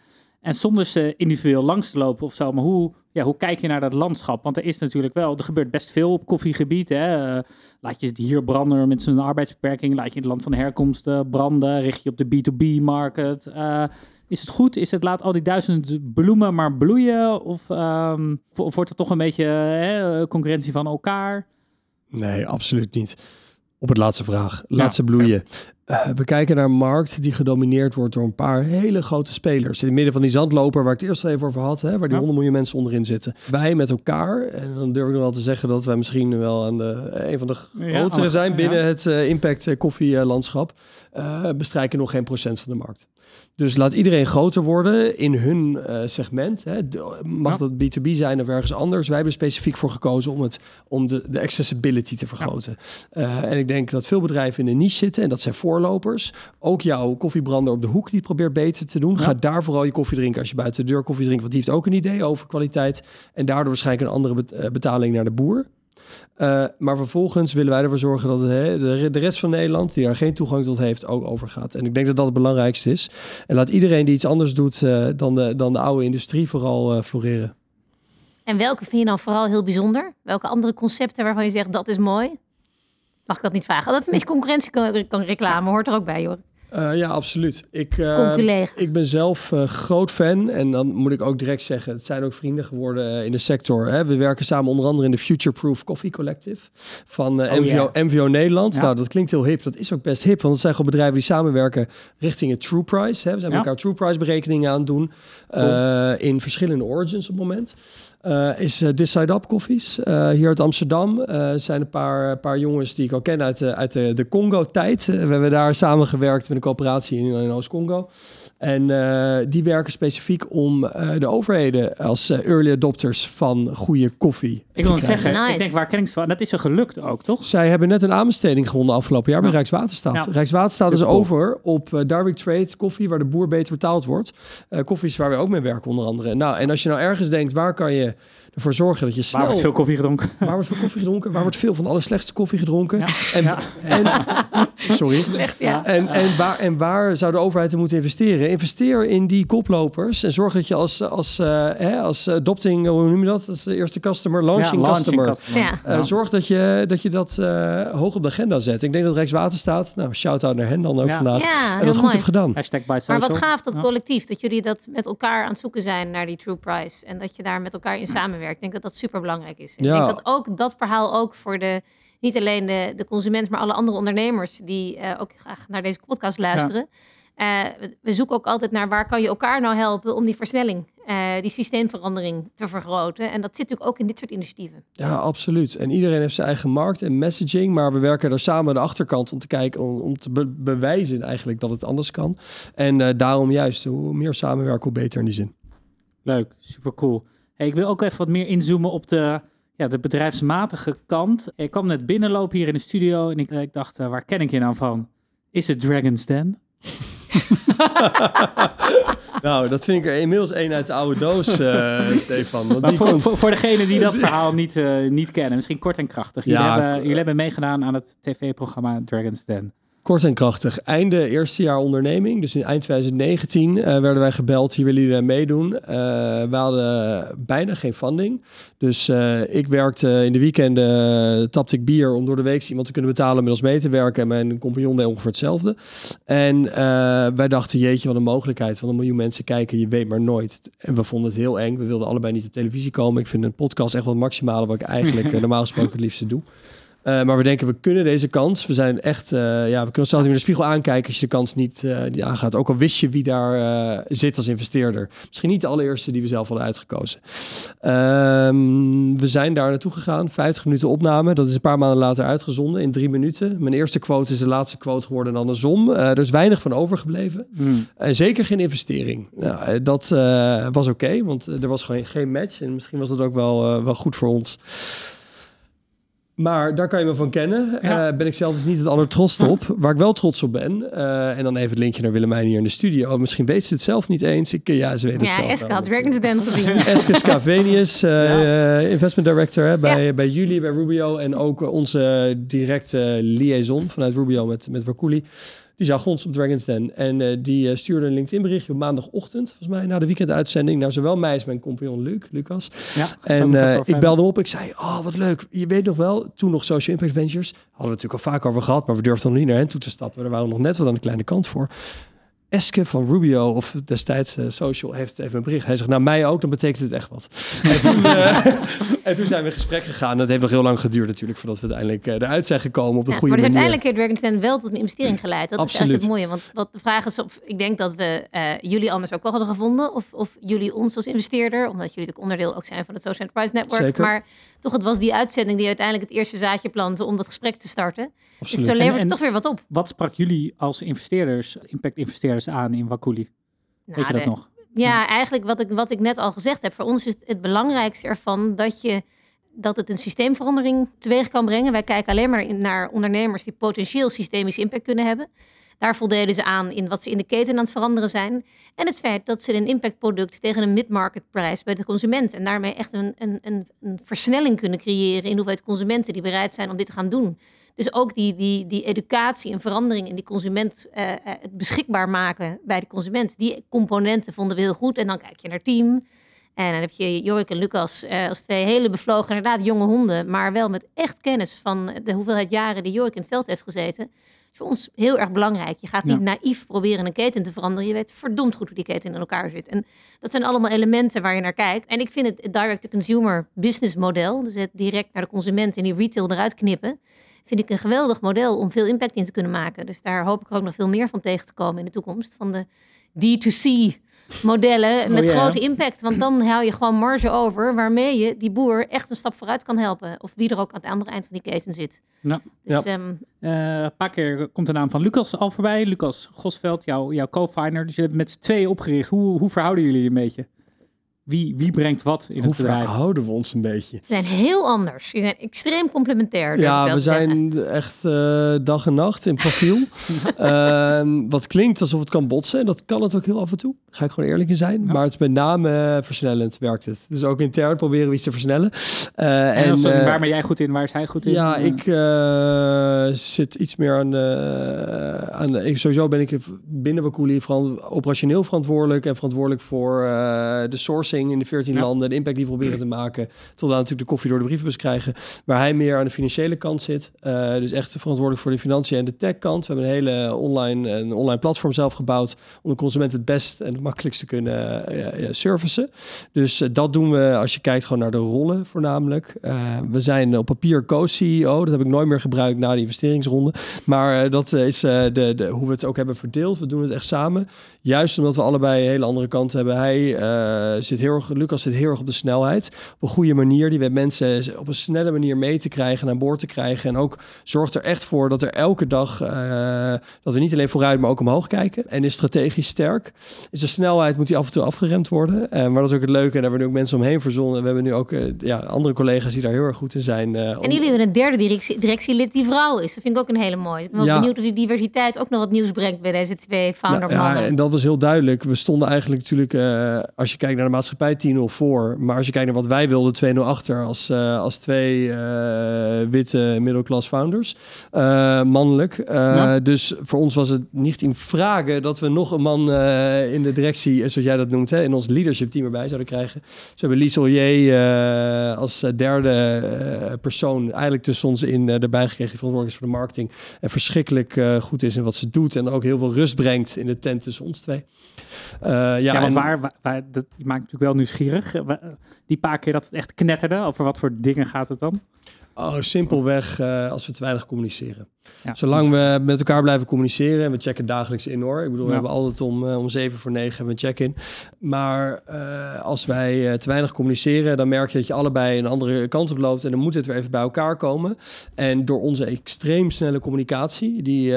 en zonder ze individueel langs te lopen of zo. Maar hoe, ja, hoe kijk je naar dat landschap? Want er is natuurlijk wel, er gebeurt best veel op koffiegebied. Hè? Eh, laat je het hier branden met zijn arbeidsbeperking. Laat je in het land van herkomst branden. Richt je op de B2B-market. Eh, is het goed? Is het laat al die duizend bloemen maar bloeien? Of, of- of wordt er toch een beetje hè, concurrentie van elkaar? Nee, absoluut niet. Op het laatste vraag. Laat Ja, ze bloeien. Eh, we kijken naar een markt die gedomineerd wordt door een paar hele grote spelers. In het midden van die zandloper waar ik het eerst al even over had, hè, waar die Ja. 100 miljoen mensen onderin zitten. Wij met elkaar, en dan durf ik nog wel te zeggen dat wij misschien wel aan de, een van de grotere zijn binnen het eh, impact eh, koffielandschap. eh, bestrijken nog geen procent van de markt. Dus laat iedereen groter worden in hun eh, segment. Hè. De- mag Ja. dat B2B zijn of ergens anders. Wij hebben er specifiek voor gekozen om, het, om de, de accessibility te vergroten. Eh, en ik denk dat veel bedrijven in een niche zitten en dat zijn voorlopers. Ook jouw koffiebrander op de hoek die probeert beter te doen. Ja. Ga daar vooral je koffie drinken als je buiten de deur koffie drinkt. Want die heeft ook een idee over kwaliteit. En daardoor waarschijnlijk een andere eh, betaling naar de boer. Eh, maar vervolgens willen wij ervoor zorgen dat de, de rest van Nederland, die daar geen toegang tot heeft, ook overgaat. En ik denk dat dat het belangrijkste is. En laat iedereen die iets anders doet eh, dan, de, dan de oude industrie vooral eh, floreren. En welke vind je dan vooral heel bijzonder? Welke andere concepten waarvan je zegt dat is mooi? Mag ik dat niet vragen? Dat beetje concurrentie kan, kan reclame hoort er ook bij, hoor. Eh, ja, absoluut. Ik, eh, ik ben zelf eh, groot fan. En dan moet ik ook direct zeggen, het zijn ook vrienden geworden in de sector. Hè? We werken samen onder andere in de Future Proof Coffee Collective van Oh, MVO, MVO Nederland. Ja. Nou, dat klinkt heel hip. Dat is ook best hip, want het zijn gewoon bedrijven die samenwerken richting het True Price. Hè? We zijn Ja. elkaar True Price berekeningen aan het doen in verschillende origins op het moment. Eh, is uh, This Side Up Koffies. Eh, hier uit Amsterdam zijn een paar, paar jongens die ik al ken uit uit de, de Congo-tijd. We hebben daar samengewerkt met een coöperatie in, in Oost-Congo. En eh, die werken specifiek om eh, de overheden als eh, early adopters van goede koffie. Ik wil het zeggen, Nice. ik denk waar ken ik van? Dat is er gelukt ook, toch? Zij hebben net een aanbesteding gewonnen afgelopen jaar bij Ja. Rijkswaterstaat. Ja. Rijkswaterstaat is over op direct trade koffie, waar de boer beter betaald wordt. Eh koffies waar wij ook mee werken onder andere. Nou, en als je nou ergens denkt, waar kan je ervoor zorgen dat je snel... Waar wordt veel koffie gedronken? Waar wordt veel koffie gedronken? Waar wordt veel van de allerslechtste koffie gedronken? Ja. En, Ja. en, sorry. Slecht, ja. En, en, waar, en waar zou de overheid in moeten investeren? Investeer in die koplopers en zorg dat je als, als, eh, hè, als adopting, hoe noem je dat? Als eerste customer, launching, Ja, customer. customer. Ja. Eh, Zorg dat je dat, je dat eh, hoog op de agenda zet. Ik denk dat Rijkswaterstaat, nou, shout-out naar hen dan ook Ja. vandaag, Ja, en dat goed mooi. heeft gedaan. Hashtag by Maar wat gaaf dat collectief, dat jullie dat met elkaar aan het zoeken zijn naar die true price. En dat je daar met elkaar in samenwerkt. Ik denk dat dat super belangrijk is. Ja. Ik denk dat ook dat verhaal ook voor de, niet alleen de, de consument, maar alle andere ondernemers die eh, ook graag naar deze podcast luisteren. Eh, we- we zoeken ook altijd naar waar kan je elkaar nou helpen om die versnelling, eh, die systeemverandering te vergroten. En dat zit natuurlijk ook in dit soort initiatieven. Ja, absoluut. En iedereen heeft zijn eigen markt en messaging, maar we werken er samen aan de achterkant om te kijken, om, om te be- bewijzen eigenlijk dat het anders kan. En eh, daarom juist, hoe meer samenwerken, hoe beter in die zin. Leuk, super cool. Hey, ik wil ook even wat meer inzoomen op de, ja, de bedrijfsmatige kant. Ik kwam net binnenlopen hier in de studio en ik, ik dacht, eh, waar ken ik je nou van? Is het Dragon's Den? Nou, dat vind ik er inmiddels één uit de oude doos, eh, Stefan. Want Maar die voor, komt... voor, voor degenen die dat verhaal niet, eh, niet kennen, misschien kort en krachtig. Jullie, Ja, hebben, jullie hebben meegedaan aan het tv-programma Dragon's Den. Kort en krachtig. Einde eerste jaar onderneming. Dus in eind 2019 eh, werden wij gebeld. Hier willen jullie meedoen. Eh, we hadden bijna geen funding. Dus eh, ik werkte in de weekenden, uh, tapte ik bier om door de week iemand te kunnen betalen met ons mee te werken. En mijn compagnon deed ongeveer hetzelfde. En wij dachten, jeetje, wat een mogelijkheid. Van een miljoen mensen kijken, je weet maar nooit. En we vonden het heel eng. We wilden allebei niet op televisie komen. Ik vind een podcast echt wel het maximale wat ik eigenlijk normaal gesproken het liefste doe. Uh, maar we denken, we kunnen deze kans. We zijn echt, uh, ja, we kunnen onszelf niet in de spiegel aankijken als je de kans niet uh, die aangaat. Ook al wist je wie daar zit als investeerder. Misschien niet de allereerste die we zelf hadden uitgekozen. Um, we zijn daar naartoe gegaan. 50 minuten opname. Dat is een paar maanden later uitgezonden in drie minuten. Mijn eerste quote is de laatste quote geworden en andersom. Uh, er is weinig van overgebleven. Hmm. En zeker geen investering. Nou, dat was oké, okay, want er was gewoon geen match. En misschien was dat ook wel, wel goed voor ons. Maar daar kan je me van kennen. Ja. Uh, ben ik zelf dus niet het allertrots op. Ja. Waar ik wel trots op ben. Uh, en dan even het linkje naar Willemijn hier in de studio. Misschien weet ze het zelf niet eens. Ik, ja, ze weet het ja, zelf. Eska had Dragon's Den gezien. Eske Scavenius, uh, ja. investment director hè, bij, ja. bij jullie, bij Rubio. En ook onze directe liaison vanuit Rubio met, met Wakuli. Die zag ons op Dragon's Den. En uh, die uh, stuurde een LinkedIn berichtje op maandagochtend, volgens mij, na de weekenduitzending. Naar zowel mij als mijn compagnon Luc, Lucas. Ja, en uh, ik belde op. Ik zei, oh, wat leuk. Je weet nog wel, toen nog Social Impact Ventures. Hadden we natuurlijk al vaak over gehad, maar we durfden nog niet naar hen toe te stappen. Daar waren we nog net wat aan de kleine kant voor. Eske van Rubio, of destijds uh, Social, heeft even een bericht. Hij zegt, nou mij ook, dan betekent het echt wat. en, toen, uh, en toen zijn we in gesprek gegaan. Dat heeft nog heel lang geduurd natuurlijk, voordat we uiteindelijk uh, eruit zijn gekomen op de ja, goede maar dus manier. uiteindelijk heeft Dragon's Den wel tot een investering geleid. Dat Absoluut. is eigenlijk het mooie. Want wat de vraag is, of ik denk dat we jullie anders ook wel hadden gevonden. Of, of jullie ons als investeerder, omdat jullie natuurlijk onderdeel ook zijn van het Social Enterprise Network. Zeker. Maar toch, het was die uitzending die uiteindelijk het eerste zaadje plantte om dat gesprek te starten. Absoluut. Dus zo levert En- het toch weer wat op. Wat sprak jullie als investeerders, impact-investeerders aan in Wakuli? Nou, Weet je dat de- nog? Ja, eigenlijk wat ik, wat ik net al gezegd heb. Voor ons is het, het belangrijkste ervan dat, je, dat het een systeemverandering teweeg kan brengen. Wij kijken alleen maar naar ondernemers die potentieel systemische impact kunnen hebben. Daar voldeden ze aan in wat ze in de keten aan het veranderen zijn. En het feit dat ze een impactproduct tegen een mid-market prijs bij de consument. En daarmee echt een, een, een, een versnelling kunnen creëren in hoeveelheid consumenten die bereid zijn om dit te gaan doen. Dus ook die, die, die educatie en verandering in die consument, eh, eh, het beschikbaar maken bij de consument. Die componenten vonden we heel goed. En dan kijk je naar team. En dan heb je Jorik en Lucas eh, als twee hele bevlogen, inderdaad jonge honden, maar wel met echt kennis van de hoeveelheid jaren die Jorik in het veld heeft gezeten. Is voor ons heel erg belangrijk. Je gaat niet Ja. naïef proberen een keten te veranderen. Je weet verdomd goed hoe die keten in elkaar zit. En dat zijn allemaal elementen waar je naar kijkt. En ik vind het direct-to-consumer business model, dus het direct naar de consument en die retail eruit knippen, vind ik een geweldig model om veel impact in te kunnen maken. Dus daar hoop ik ook nog veel meer van tegen te komen in de toekomst. Van de D2C modellen met ja. grote impact. Want dan hou je gewoon marge over waarmee je die boer echt een stap vooruit kan helpen. Of wie er ook aan het andere eind van die keten zit. Ja. Dus, Ja. ehm, Eh, een paar keer komt de naam van Lucas al voorbij. Lucas Gosveld, jouw, jouw co-founder. Dus je hebt met z'n tweeën opgericht. Hoe, hoe verhouden jullie je een beetje? Wie, wie brengt wat in Hoe het bedrijf? verhouden we ons een beetje? we zijn heel anders. Je zijn extreem complementair. Ja, we zeggen. zijn echt eh, dag en nacht in profiel. Ehm, wat klinkt alsof het kan botsen. En dat kan het ook heel af en toe. Daar ga ik gewoon eerlijk in zijn. Ja. Maar het is met name versnellend werkt het. Dus ook intern proberen we iets te versnellen. Eh, En, als, eh, waar ben jij goed in? Waar is hij goed in? Ja, ik eh, zit iets meer aan de... Aan de ik, sowieso ben ik binnen Wakuli veran- operationeel verantwoordelijk... en verantwoordelijk voor eh, de sourcing in de 14 Ja. landen... de impact die we proberen te maken... tot aan natuurlijk de koffie door de brievenbus krijgen... waar hij meer aan de financiële kant zit. Eh, dus echt verantwoordelijk voor de financiën en de tech-kant. We hebben een hele online, een online platform zelf gebouwd... om de consument het best en het makkelijkst te kunnen eh, servicen. Dus eh, dat doen we als je kijkt gewoon naar de rollen voornamelijk. We zijn op papier co-CEO. Dat heb ik nooit meer gebruikt na de investeringsronde. Maar dat is de, de, hoe we het ook hebben verdeeld. We doen het echt samen. Juist omdat we allebei een hele andere kant hebben. Hij zit heel erg, Lucas zit heel erg op de snelheid. Op een goede manier. Die weet mensen op een snelle manier mee te krijgen, aan boord te krijgen. En ook zorgt er echt voor dat er elke dag, eh, dat we niet alleen vooruit, maar ook omhoog kijken. En is strategisch sterk. Is de snelheid moet die af en toe afgeremd worden. Eh, maar dat is ook het leuke. En daar hebben we nu ook mensen omheen verzonnen. We hebben nu ook eh, ja, andere collega's die daar heel erg goed in zijn. eh, om- En jullie hebben een derde directie, directielid die vrouw is. Dat vind ik ook een hele mooie. Ik ben Ja. benieuwd of die diversiteit ook nog wat nieuws brengt bij deze twee founder Nou, ja, en dat was heel duidelijk. We stonden eigenlijk natuurlijk, als je kijkt naar de maatschappij, 10-0 voor. Maar als je kijkt naar wat wij wilden, 2-0 achter. Als, eh, als twee eh, witte middelklas founders. Eh, mannelijk. Ja. Dus voor ons was het niet in vragen dat we nog een man in de directie, zoals jij dat noemt, hè, in ons leadership team erbij zouden krijgen. Ze hebben Lies Ollier als derde persoon eigenlijk tussen ons in erbij gekregen. Die verantwoordelijk is voor de marketing. En verschrikkelijk goed is in wat ze doet. En ook heel veel rust brengt in de tent tussen ons twee. Ja, Ja, want en- waar, waar, waar- dat maakt natuurlijk wel nieuwsgierig. Die paar keer dat het echt knetterde, over wat voor dingen gaat het dan? Oh, simpelweg eh, als we te weinig communiceren. Ja. Zolang we met elkaar blijven communiceren en we checken dagelijks in hoor. Ik bedoel, we Ja. hebben altijd om, eh, om zeven voor negen hebben we een check-in. Maar eh, als wij te weinig communiceren, dan merk je dat je allebei een andere kant op loopt. En dan moet het weer even bij elkaar komen. En door onze extreem snelle communicatie, die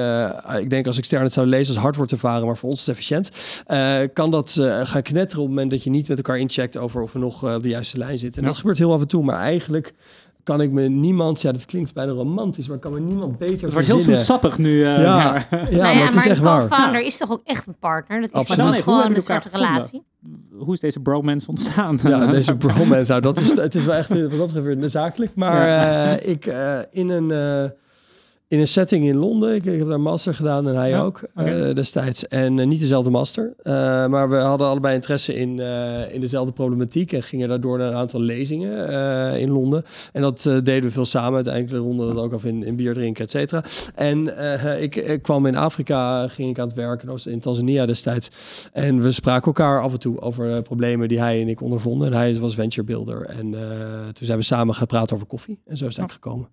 ik denk als externe het zou lezen als hard wordt ervaren, maar voor ons is het efficiënt, kan dat gaan knetteren op het moment dat je niet met elkaar incheckt over of we nog op de juiste lijn zitten. En Ja. dat gebeurt heel af en toe, maar eigenlijk kan ik me niemand, ja, dat klinkt bijna romantisch, maar kan me niemand beter Het wordt heel zoetsappig nu. eh, Ja, ja, maar- nou maar ja, het is maar echt een waar. co-founder is toch ook echt een partner? Dat is Absoluut. Maar dan, gewoon een soort relatie? Hoe is deze bromance ontstaan? Ja, deze bromance, nou, dat is, het is wel echt wat dat betreft zakelijk. Maar Ja. eh, ik eh, in een... in een setting in Londen. Ik, ik heb daar een master gedaan en hij Ja, ook eh, destijds. En eh, niet dezelfde master. Eh, maar we hadden allebei interesse in, in dezelfde problematiek. En gingen daardoor naar een aantal lezingen in Londen. En dat deden we veel samen. Uiteindelijk ronden dat ook af in, in bier drinken, et cetera. En ik, ik kwam in Afrika, ging ik aan het werken. In Tanzania destijds. En we spraken elkaar af en toe over problemen die hij en ik ondervonden. En hij was venture builder. En toen zijn we samen praten over koffie. En zo is het gekomen.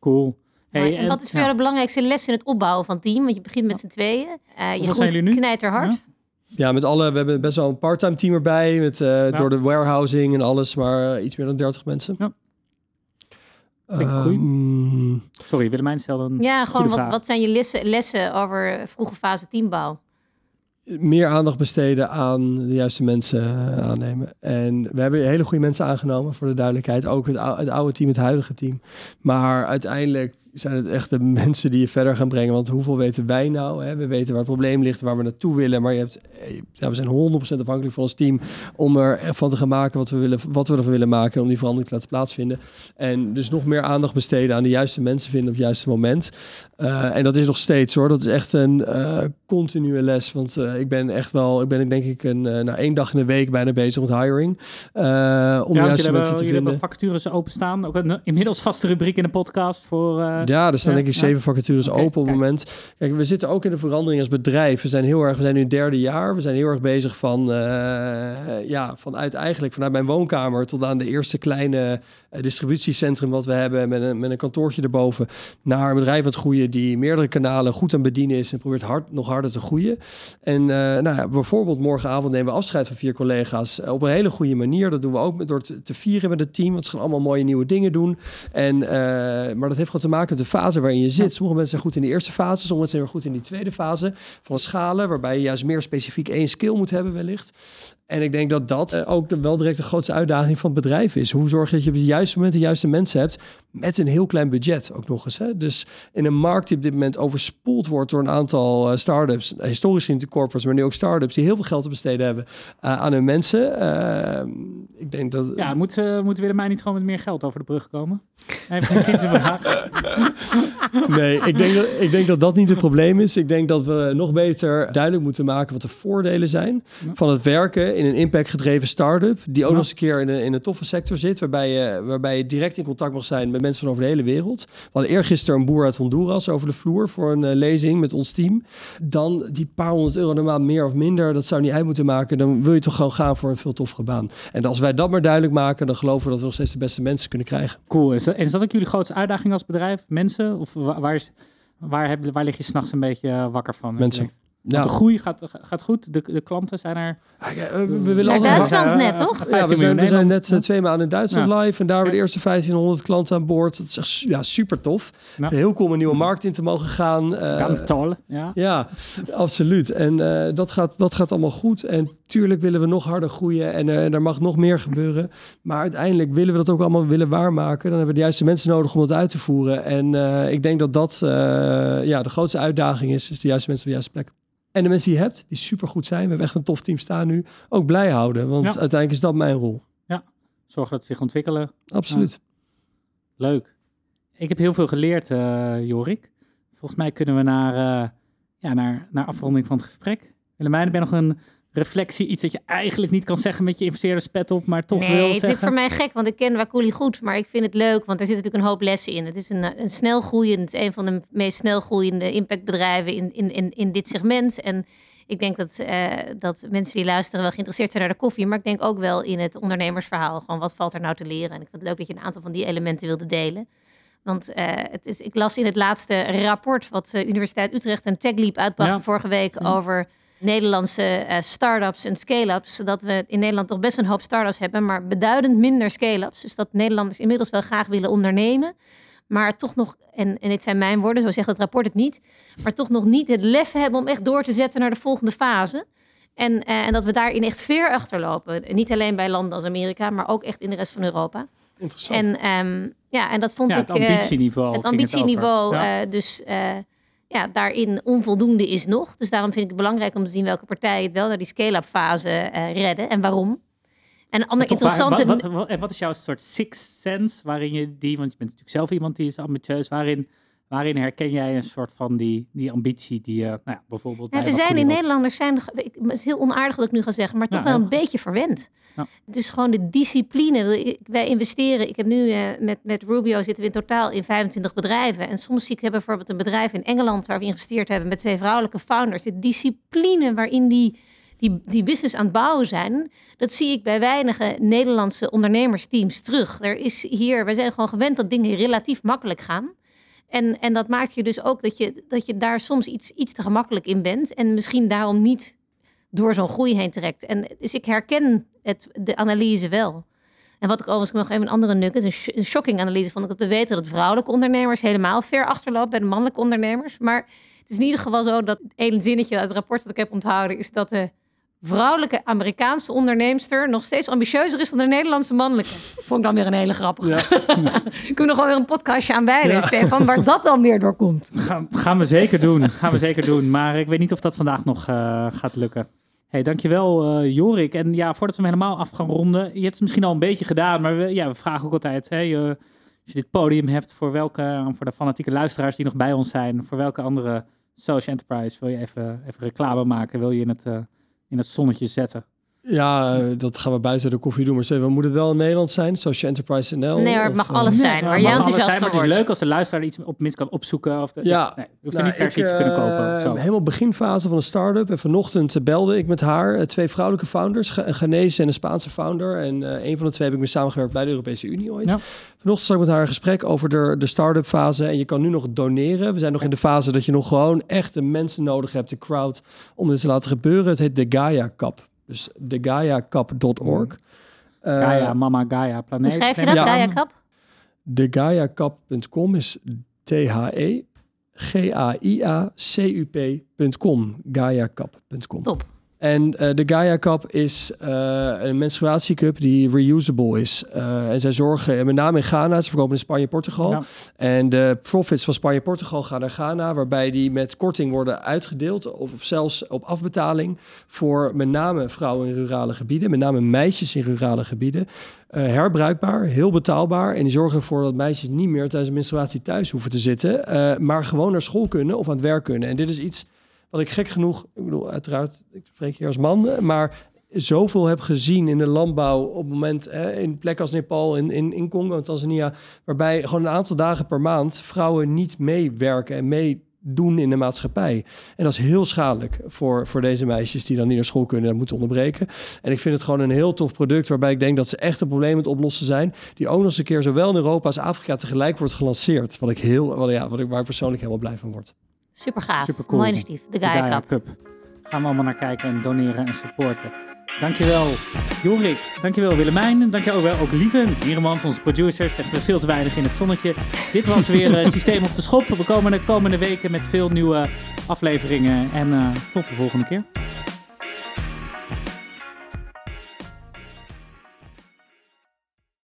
Cool. Hey, Maar en wat is voor ja. jou de belangrijkste les in het opbouwen van het team? Want je begint met z'n tweeën. Eh, je groeit jullie nu? knijterhard. Ja? Ja, met alle, we hebben best wel een part-time team erbij. Met, eh, Door de warehousing en alles, maar eh, iets meer dan 30 mensen. Ja. Ehm, Sorry, Willemijn stelde een Ja, gewoon goede wat, vraag. wat zijn je lessen, lessen over vroege fase teambouw? meer aandacht besteden aan de juiste mensen aannemen. En we hebben hele goede mensen aangenomen, voor de duidelijkheid. Ook het oude team, het huidige team. Maar uiteindelijk zijn het echt de mensen die je verder gaan brengen. Want hoeveel weten wij nou? Hè? We weten waar het probleem ligt, waar we naartoe willen. Maar je hebt, eh, ja, we zijn 100% afhankelijk van ons team om er van te gaan maken wat we, willen, wat we ervan willen maken. Om die verandering te laten plaatsvinden. En dus nog meer aandacht besteden aan de juiste mensen vinden op het juiste moment. Uh, en dat is nog steeds hoor. Dat is echt een uh, continue les. Want uh, ik ben echt wel, ik ben denk ik een, nou, één dag in de week bijna bezig met hiring. om ja, de juiste mensen te jullie vinden. hebben vacatures openstaan. Ook een inmiddels vaste rubriek in de podcast voor... ja, er staan denk ik zeven vacatures open op het moment. Kijk, we zitten ook in de verandering als bedrijf. We zijn heel erg, we zijn nu het derde jaar. We zijn heel erg bezig van, eh, ja, vanuit eigenlijk vanuit mijn woonkamer tot aan de eerste kleine eh, distributiecentrum wat we hebben met een, met een kantoortje erboven naar een bedrijf aan het groeien die meerdere kanalen goed aan bedienen is en probeert hard, nog harder te groeien. En eh, nou ja, bijvoorbeeld morgenavond nemen we afscheid van vier collega's op een hele goede manier. Dat doen we ook met, door te, te vieren met het team, want ze gaan allemaal mooie nieuwe dingen doen. En, maar dat heeft gewoon te maken met de fase waarin je zit. Sommige mensen zijn goed in de eerste fase, sommige mensen zijn weer goed in die tweede fase van schalen, waarbij je juist meer specifiek één skill moet hebben wellicht. En ik denk dat dat eh, ook de, wel direct de grootste uitdaging van het bedrijf is. Hoe zorg je dat je op het juiste moment de juiste mensen hebt met een heel klein budget ook nog eens. Hè? Dus in een markt die op dit moment overspoeld wordt door een aantal uh, start-ups, historisch gezien de corporates, maar nu ook start-ups die heel veel geld te besteden hebben uh, aan hun mensen. Uh, ik denk dat... Ja, moet, moet Willemijn niet gewoon met meer geld over de brug komen? Even een vraag. nee, ik denk, dat, ik denk dat dat niet het probleem is. Ik denk dat we nog beter duidelijk moeten maken wat de voordelen zijn ja. van het werken in een impactgedreven start-up, die ook ja. nog eens een keer in een, in een toffe sector zit, waarbij je, waarbij je direct in contact mag zijn met mensen van over de hele wereld. We hadden eergisteren een boer uit Honduras over de vloer voor een uh, lezing met ons team. Dan die paar honderd euro de maand meer of minder, dat zou niet uit moeten maken. Dan wil je toch gewoon gaan voor een veel toffere baan. En als wij dat maar duidelijk maken, dan geloven we dat we nog steeds de beste mensen kunnen krijgen. Cool. Is dat, en is dat ook jullie grootste uitdaging als bedrijf? Mensen? Of waar, is, waar, heb, waar lig je s'nachts een beetje wakker van? Mensen. Ja. de groei gaat, gaat goed. De, de klanten zijn er. Ja, we, we willen Naar Duitsland net, toch? Ja, we zijn, we zijn net uh, twee maanden in Duitsland ja. live. En daar hebben we de eerste 1500 klanten aan boord. Dat is echt ja, super tof. Heel cool om een nieuwe markt in te mogen gaan. Uh, Ganz toll. Ja, ja absoluut. En uh, dat, gaat, dat gaat allemaal goed. En tuurlijk willen we nog harder groeien. En uh, er mag nog meer gebeuren. Maar uiteindelijk willen we dat ook allemaal willen waarmaken. Dan hebben we de juiste mensen nodig om dat uit te voeren. En uh, ik denk dat dat ja, de grootste uitdaging is. Is de juiste mensen op de juiste plek. En de mensen die je hebt, die super goed zijn, we hebben echt een tof team staan nu, ook blij houden. Want ja. uiteindelijk is dat mijn rol. Ja, zorg dat ze zich ontwikkelen. Absoluut. Ja. Leuk. Ik heb heel veel geleerd, uh, Jorik. Volgens mij kunnen we naar, uh, ja, naar, naar afronding van het gesprek. Willemijn, heb jij nog een reflectie, iets dat je eigenlijk niet kan zeggen met je investeerderspet op, maar toch nee, wil zeggen? zeggen? het is voor mij gek, want ik ken Wakuli goed, maar ik vind het leuk, want er zitten natuurlijk een hoop lessen in. Het is een, een snel groeiend, een van de meest snel groeiende impactbedrijven in, in, in, in dit segment. En ik denk dat, uh, dat mensen die luisteren wel geïnteresseerd zijn naar de koffie, maar ik denk ook wel in het ondernemersverhaal. Gewoon wat valt er nou te leren? En ik vind het leuk dat je een aantal van die elementen wilde delen. Want uh, het is, ik las in het laatste rapport wat uh, Universiteit Utrecht en TechLeap uitbracht ja. vorige week ja. over Nederlandse uh, start-ups en scale-ups. Dat we in Nederland toch best een hoop start-ups hebben, maar beduidend minder scale-ups. Dus dat Nederlanders inmiddels wel graag willen ondernemen. Maar toch nog, en, en dit zijn mijn woorden, zo zegt het rapport het niet. Maar toch nog niet het lef hebben om echt door te zetten naar de volgende fase. En, uh, en dat we daarin echt ver achterlopen. Niet alleen bij landen als Amerika, maar ook echt in de rest van Europa. Interessant. En, um, ja, en dat vond ja, ik... Het ambitieniveau. Uh, het ambitieniveau, het ja. uh, dus ja, daarin onvoldoende is nog. Dus daarom vind ik het belangrijk om te zien welke partijen het wel naar die scale-up fase uh, redden en waarom. En ander interessante... Wat, wat, wat, en wat is jouw soort sixth sense waarin je die, want je bent natuurlijk zelf iemand die is ambitieus, waarin, waarin herken jij een soort van die, die ambitie die je nou ja, bijvoorbeeld... Ja, we zijn in Nederlanders, zijn, het is heel onaardig dat ik nu ga zeggen, maar toch Ja, wel een beetje verwend. Ja. Dus gewoon de discipline. Wij investeren, ik heb nu eh, met, met Rubio zitten we in totaal in 25 bedrijven. En soms zie ik hebben bijvoorbeeld een bedrijf in Engeland waar we geïnvesteerd hebben met twee vrouwelijke founders. De discipline waarin die, die, die business aan het bouwen zijn, dat zie ik bij weinige Nederlandse ondernemersteams terug. Er is hier, wij zijn gewoon gewend dat dingen relatief makkelijk gaan. En, en dat maakt je dus ook dat je, dat je daar soms iets, iets te gemakkelijk in bent. En misschien daarom niet door zo'n groei heen trekt. En dus ik herken het, de analyse wel. En wat ik overigens nog even een andere nugget, een, een shocking analyse vond ik dat we weten dat vrouwelijke ondernemers helemaal ver achterlopen bij de mannelijke ondernemers. Maar het is in ieder geval zo dat ene zinnetje uit het rapport dat ik heb onthouden is dat de vrouwelijke Amerikaanse onderneemster nog steeds ambitieuzer is dan de Nederlandse mannelijke. Vond ik dan weer een hele grappige. Ja. ik moet nog wel weer een podcastje aan wijden, Ja. Stefan, waar dat dan weer door komt. Gaan, gaan we zeker doen. Gaan we zeker doen. Maar ik weet niet of dat vandaag nog eh, gaat lukken. Hey, dankjewel eh Jorik. En ja, voordat we hem helemaal af gaan ronden. Je hebt het misschien al een beetje gedaan. Maar we, ja, we vragen ook altijd. Hè, je, als je dit podium hebt voor, welke, voor de fanatieke luisteraars die nog bij ons zijn. Voor welke andere social enterprise wil je even, even reclame maken? Wil je in het, eh, in het zonnetje zetten? Ja, eh, dat gaan we buiten de koffie doen. Maar Steven, moet het wel in Nederland zijn? Social Enterprise NL? Nee hoor, het mag eh, alles zijn, het jij mag alles enthousiast zijn, maar het is leuk als de luisteraar er iets op minst kan opzoeken. Of de, Ja. nee, je hoeft er Nou, niet per se iets te kunnen eh, kopen. Of zo. Helemaal beginfase van een start-up. En vanochtend belde ik met haar, twee vrouwelijke founders, een Ghanese en een Spaanse founder. En eh, een van de twee heb ik mee samengewerkt bij de Europese Unie ooit. Ja. Vanochtend zat ik met haar in gesprek over de, de start-up fase. En je kan nu nog doneren. We zijn nog in de fase dat je nog gewoon echt de mensen nodig hebt, de crowd, om dit te laten gebeuren. Het heet de Gaia Cup. Dus de GaiaCup.org. Eh, Gaia, mama, Gaia, planeet. Schrijf je dat, ik aan. Gaia Kap? De GaiaCup.com is T-H-E G-A-I-A-C-U-P.com. GaiaCup.com. Top. En eh, de Gaia Cup is eh, een menstruatiecup die reusable is. Eh, en zij zorgen, en met name in Ghana, ze verkopen in Spanje en Portugal. Ja. En de profits van Spanje en Portugal gaan naar Ghana, waarbij die met korting worden uitgedeeld, of zelfs op afbetaling, voor met name vrouwen in rurale gebieden, met name meisjes in rurale gebieden. Herbruikbaar, heel betaalbaar. En die zorgen ervoor dat meisjes niet meer tijdens de menstruatie thuis hoeven te zitten, maar gewoon naar school kunnen of aan het werk kunnen. En dit is iets wat ik gek genoeg, ik bedoel, uiteraard, ik spreek hier als man, eh, maar zoveel heb gezien in de landbouw op het moment hè, in plekken als Nepal, in, in, in Congo Tanzania, waarbij gewoon een aantal dagen per maand vrouwen niet meewerken en meedoen in de maatschappij. En dat is heel schadelijk voor, voor deze meisjes die dan niet naar school kunnen en moeten onderbreken. En ik vind het gewoon een heel tof product waarbij ik denk dat ze echt een probleem aan het oplossen zijn, die ook nog eens een keer zowel in Europa als Afrika tegelijk wordt gelanceerd. Wat ik heel, wat, ja, wat ik, waar ik persoonlijk helemaal blij van word. Super gaaf. Mooi initiatief. De Gaia Gaia Cup. Cup. Gaan we allemaal naar kijken en doneren en supporten. Dankjewel Jorik, dankjewel Willemijn, dankjewel wel ook Lieve, Mieremans, onze producer, zetten we veel te weinig in het zonnetje. Dit was weer eh, Systeem op de Schop. We komen de komende weken met veel nieuwe afleveringen en eh, tot de volgende keer.